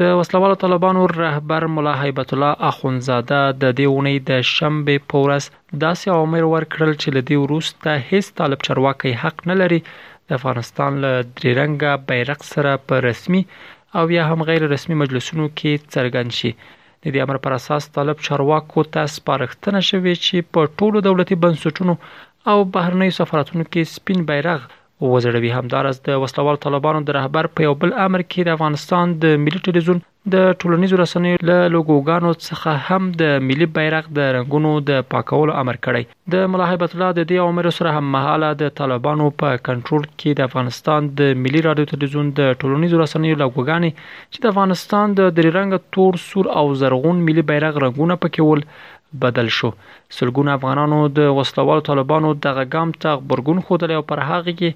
د وسله والو طالبانو رهبر ملا هیبت الله اخوندزاده د دې اونۍ د شنبې په ورځ داسې اوامر ورکړل چې له دې وروسته هیڅ طالب چارواکی حق نه لري د افغانستان له درې رنګه بیرغ سره په رسمي او یا هم غیر رسمي مجلسونو کې څرګند شي. د دې امر پر اساس طالب چارواکو ته سپارښتنه شوې چې په ټولو دولتي بنسټونو او بهرنیو سفارتونو کې سپین بیرغ وځړوي همداراز د وسله والو طالبانو د رهبر په یو بل امر کې د افغانستان د ملي ټلویزیون د ټولنیزو رسنیو له لوګوګانو څخه هم د ملي بیرغ د رنګونو د پاکولو امر کړی د ملا هیبت الله د دې امر سره هم مهاله د طالبانو په کنټرول کې د افغانستان د ملي رادیو ټلویزیون د ټولنیزو رسنیو لوګوګانې چې د افغانستان د درې رنګه تور سور او زرغون ملي بیرغ رنګونه پکې ول بدل شو. سلګونه افغانانو د وسله والو طالبانو دغه ګام ته غبرګون ښودلی او پر هغه یې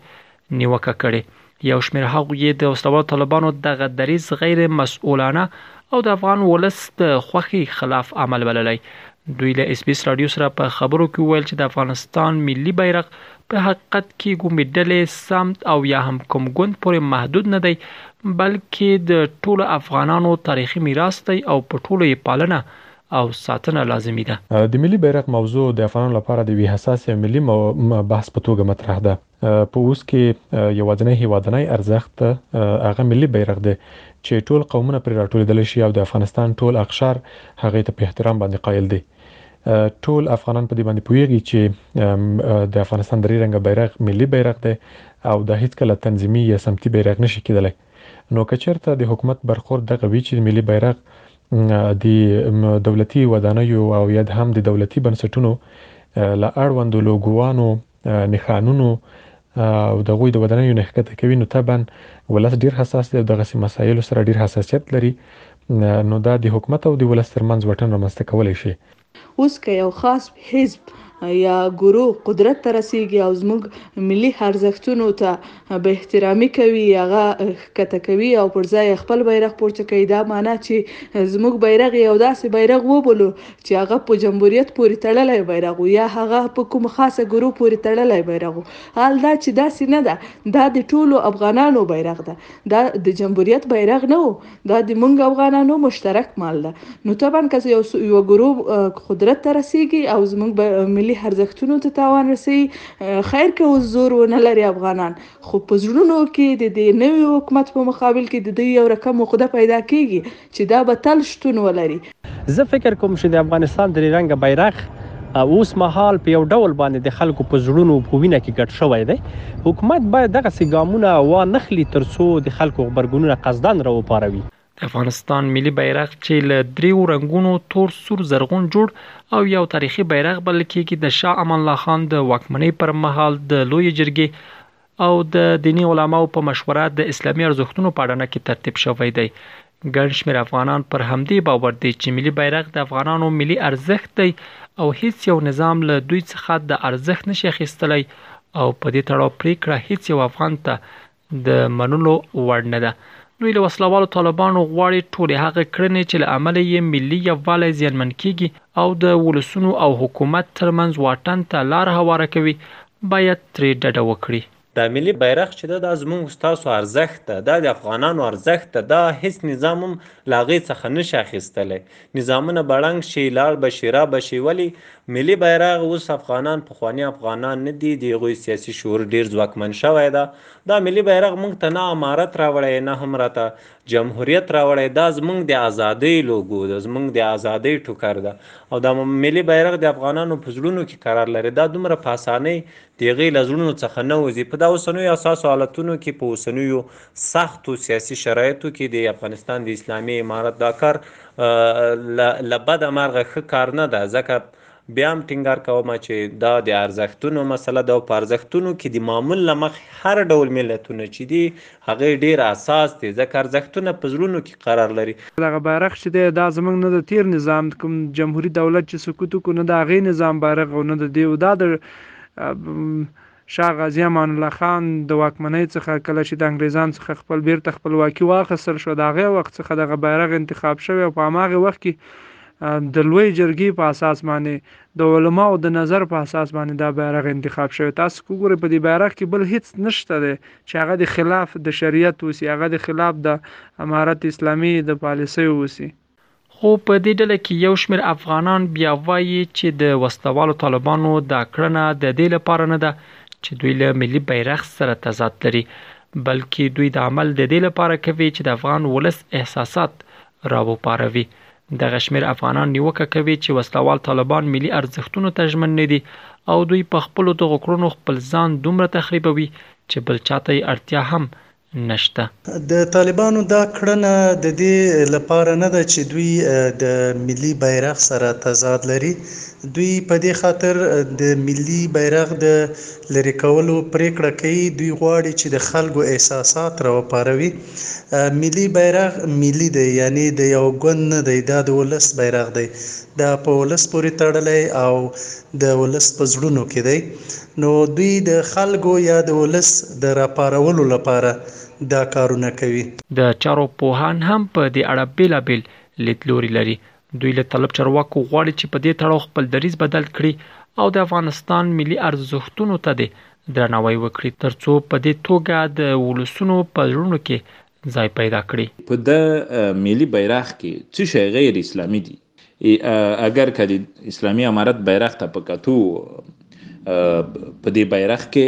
نیوکه کړې. یو شمېر هغو یې د وسله والو طالبانو دغه دریځ غیر مسؤلانه او د افغان ولس د خوښې خلاف عمل بللی. دوی له ایس بي ایس راډیو سره په خبرو کې وویل چې د افغانستان ملي بیرغ په حقیقت کې کومې ډلې، سمت او یا هم کوم ګوند پورې محدود نه دی بلکې د ټولو افغانانو تاریخي میراث دی او په ټولو یې پالنه او ساتنه لازمي ده. د ملي بیرغ موضوع د افغانانو لپاره د یوې حساسې او ملي بحث په توګه مطرح ده. په اوس کې یواځنی هیوادنی ارزښت هغه ملي بیرغ دی چې ټول قومونه پرې راټولیدلی شي او د افغانستان ټول اقشار هغې ته په احترام باندې قایل دی. ټول افغانان په دې باندې پوهیږی چې د افغانستان دری رنګه بیرغ ملي بیرغ دی او دا هیڅکله تنظیمي یا سمتي بیرغ نشي کیدلی. نو که چیرته د حکومت برخورد دغه وي چې ملي بیرغ د دولتي ودانیو او ید هم د دولتي بنسټونو له اړوندو لوګوانو، نښانونو او د هغوی د ودانیو نه ښکته کوي، نو طبعا ولس ډېر حساس دی او دغسې مسایلو سره ډېر حساسیت لري، نو دا د حکومت او د ولس ترمنځ واټن رامنځته کولی شي. اوس که یو خاص حزب یا ګرو قدرت ته رسیږي او زموږ ملي ارزښتونو ته به احترامي کوي، هغه ښکته کوي او پر ځای یې خپل بیرغ پورته کوي، دا مانا چې زموږ بیرغ یې یو داسې بیرغ وبولو چې هغه په جمهوریت پورې تړلی بیرغ و یا هغه په کومه خاصه ګرو پورې تړلی بیرغ و، حال دا چې داسې نه ده، دا د ټولو افغانانو بیرغ ده، دا د جمهوریت بیرغ نه و، دا د مونږ افغانانو مشترک مال ده نو طبعا که یو یو ګرو قدرت ته رسیږي او زمونږ ملي ارزښتونو ته تاوان رسي خیر که اوس زور ونه لري افغانان خو په زړونو کې د دې نوي حکومت په مقابل کې د دوی یو رقم عقده پیدا کیږي چې دا به تل شتون ولري زه فکر کوم چې د افغانستان درې رنګه بیرغ اوس مهال په یو ډول باندې د خلکو په زړونو په وینه کې ګډ شوی دی حکومت باید دغه سي ګامونه وا نخلي ترڅو د خلکو خبرګونونه قصدن را وپاروي د افغانستان ملي بیرغ چې له دریو رنگونو تور سور زرغون جوړ او یو تاریخي بیرغ بلل کېږي د شاه امان الله خان د واکمنۍ پر مهال د لوی جرګې او د دیني علماوو په مشوره د اسلامي ارزښتونو په اډانه کې ترتیب شوی دی. ګڼ شمېر افغانان پر همدې باور دي چې ملي بیرغ د افغانانو ملي ارزښت دی او هېڅ یو نظام له دوی څخه دا ارزښت نه شي اخیستلی او په دې تړاو پرېکړه هېڅ یو افغان ته د منلو وړ نه ده. دوی له وسله والو طالبانو غواړي ټولې هغه کړنې چې له امله یې ملي یووالی زیانمن کېږي، او د ولسونو او حکومت ترمنځ واټن ته لار هواره کوي باید ترې ډډه وکړي. دا ملي بیرغ چې ده دا زمونږ ستاسو ارزښت ده دا د افغانانو ارزښت ده دا هیڅ نظام هم له هغې څخه نه شي اخیستلی نظامونه به ړنګ شي لاړ به شي را به شي ولې ملي بیرغ اوس افغانان پخواني افغانان نه دي د هغوی سیاسي شعور ډیر ځواکمن شوی ده دا ملي بیرغ مونږ ته نه امارت راوړی نه هم راته جمهوریت راوړی دا زمونږ د ازادۍ لوګو ده، زمونږ د ازادۍ ټوکر ده او دا ملي بیرغ د افغانانو په زړونو کې قرار لري، دا دومره په اسانۍ د هغوی له زړونو څخه نه وځي، په دا اوسنیو حساسو حالتونو کې، په اوسنیو سختو سیاسي شرایطو کې د افغانستان د اسلامي امارت دا کار له بده مرغه ښه کار نه ده، ځکه بیا هم ټینګار کوم چې دا د ارزښتونو مسله ده او په ارزښتونو کې د معمول له مخې هر ډول ملتونه چې دي هغه ډېر اساس دی ځکه ارزښتونه په زړونو کې قرار لري. دغه بیرغ چې دی دا زموږ نه د تېر نظام د کوم جمهوري دولت چې سقوط وکړو نه د هغې نظام بیرغ او نه د دې او دا د شاه غازي امان الله خان د واکمنۍ څخه کله چې د انګرېزانو څخه خپل بېرته خپلواکي واخستل شوه د هغه وخت څخه دغه بيرغ انتخاب شوی او په هماغه وخت کې د لويې جرګې په اساس باندې د علماوو د نظر په اساس باندې دا بيرغ انتخاب شوی تاسو که وګورئ په دې بيرغ کې بل هيڅ نشته دی چې هغه د خلاف د شريعت اوسي هغه د خلاف د امارت اسلامي د پاليسيو اوسي. خو په دې ډله کې یو شمېر افغانان بیا وایي چې د وسلوالو طالبانو دا کړنه د دې لپاره نه ده چې دوی له ملي بیرغ سره تضاد لري بلکې دوی دا عمل د دې لپاره کوي چې د افغان ولس احساسات راوپاروي دغه شمېر افغانان نیوکه کوي چې وسلوال طالبان ملي ارزښتونو ته ژمن نه دي او دوی په خپلو دغو کړنو خپل ځان دومره تخریبوي چې بل چاته یې اړتیا هم نشته. د طالبانو دا کړنه د دې له پاره نه ده چې دوی د ملي بیرغ سره تضاد لري، دوی په دې خاطر د ملي بیرغ د لرې کولو پرېکړه کوي، دوی غواړي چې د خلکو احساسات را وپاروي. ملي بیرغ ملي دی، یعنې د یو ګوند نه دی، دا د ولس بیرغ دی، دا په ولس پورې تړلی او د ولس په زړونو کې دی. نو دوی د خلګو یا د ولس د راپارولو لپاره دا کارونه کوي. د چارو پوهان هم په دې اړه بېلابېل لیدلوري لري. دوی له طالب چارواکو غواړي چې په دې تړاو خپل دریځ بدل کړي او د افغانستان ملي ارزښتونو ته دې درناوی وکړي، ترڅو په دې توګه د ولسونو په زړونو کې ځای پیدا کړي. په ده ملي بیرغ کې څه شی غیر اسلامي دي؟ اګر که د اسلامي امارت بیرغ ته په کتو په دې بیرغ کې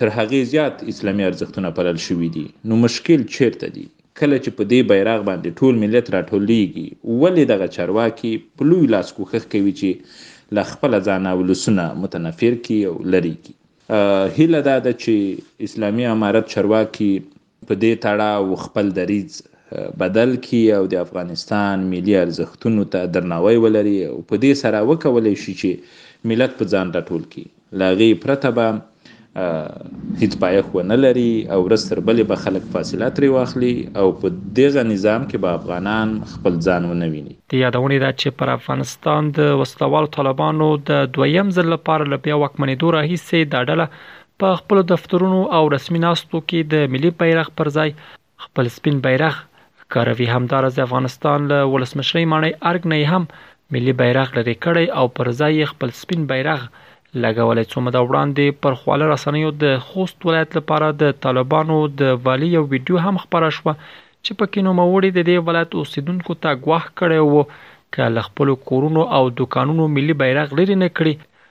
تر هغې زیات اسلامي ارزښتونه پلل شوي دي نو مشکل چیرته دي؟ کله چې په دې بیرغ باندې ټول ملت راټولیږي ولې دغه چارواکي په لوی لاس کوښښ کوي چې له خپله ځانه ولسونه متنفر کړي او لرې کړي؟ هیله دا ده چې اسلامي امارت چارواکي په دې تړاو خپل دریځ بدل کړي او د افغانستان ملي ارزښتونو ته درناوی ولري او په دې سره وکولی شي چې ملت په ځان راټول کړي، له هغې پرته به هیڅ پایښت ونه لري او ورځ تر بلې به خلک فاصله ترې واخلي او په دغه نظام کې به افغانان خپل ځان ونه ویني. د یادونې ده چې پر افغانستان د وسلهوالو طالبانو د دویم ځل لپاره له بیا واکمنېدو راهیسې دا ډله په خپلو دفترونو او رسمي ناستو کې د ملي بیرغ پر ځای خپل سپین بیرغ کاروي همدارس د افغانستان له ولسمشرۍ ماڼۍ ارګ نه هم ملي بیرغ لرې کړی او پر ځای یې خپل سپین بیرغ لګولی څو مده وړاندې پر خواله رسنیو د خوست ولایت لپاره د طالبانو د والي یو ویډیو هم خپره شوه چې په کې نوموړي د دې ولایت اوسیدونکو ته ګواښ کړی وو که له خپلو کورونو او دکانونو ملي بیرغ لرې نه کړي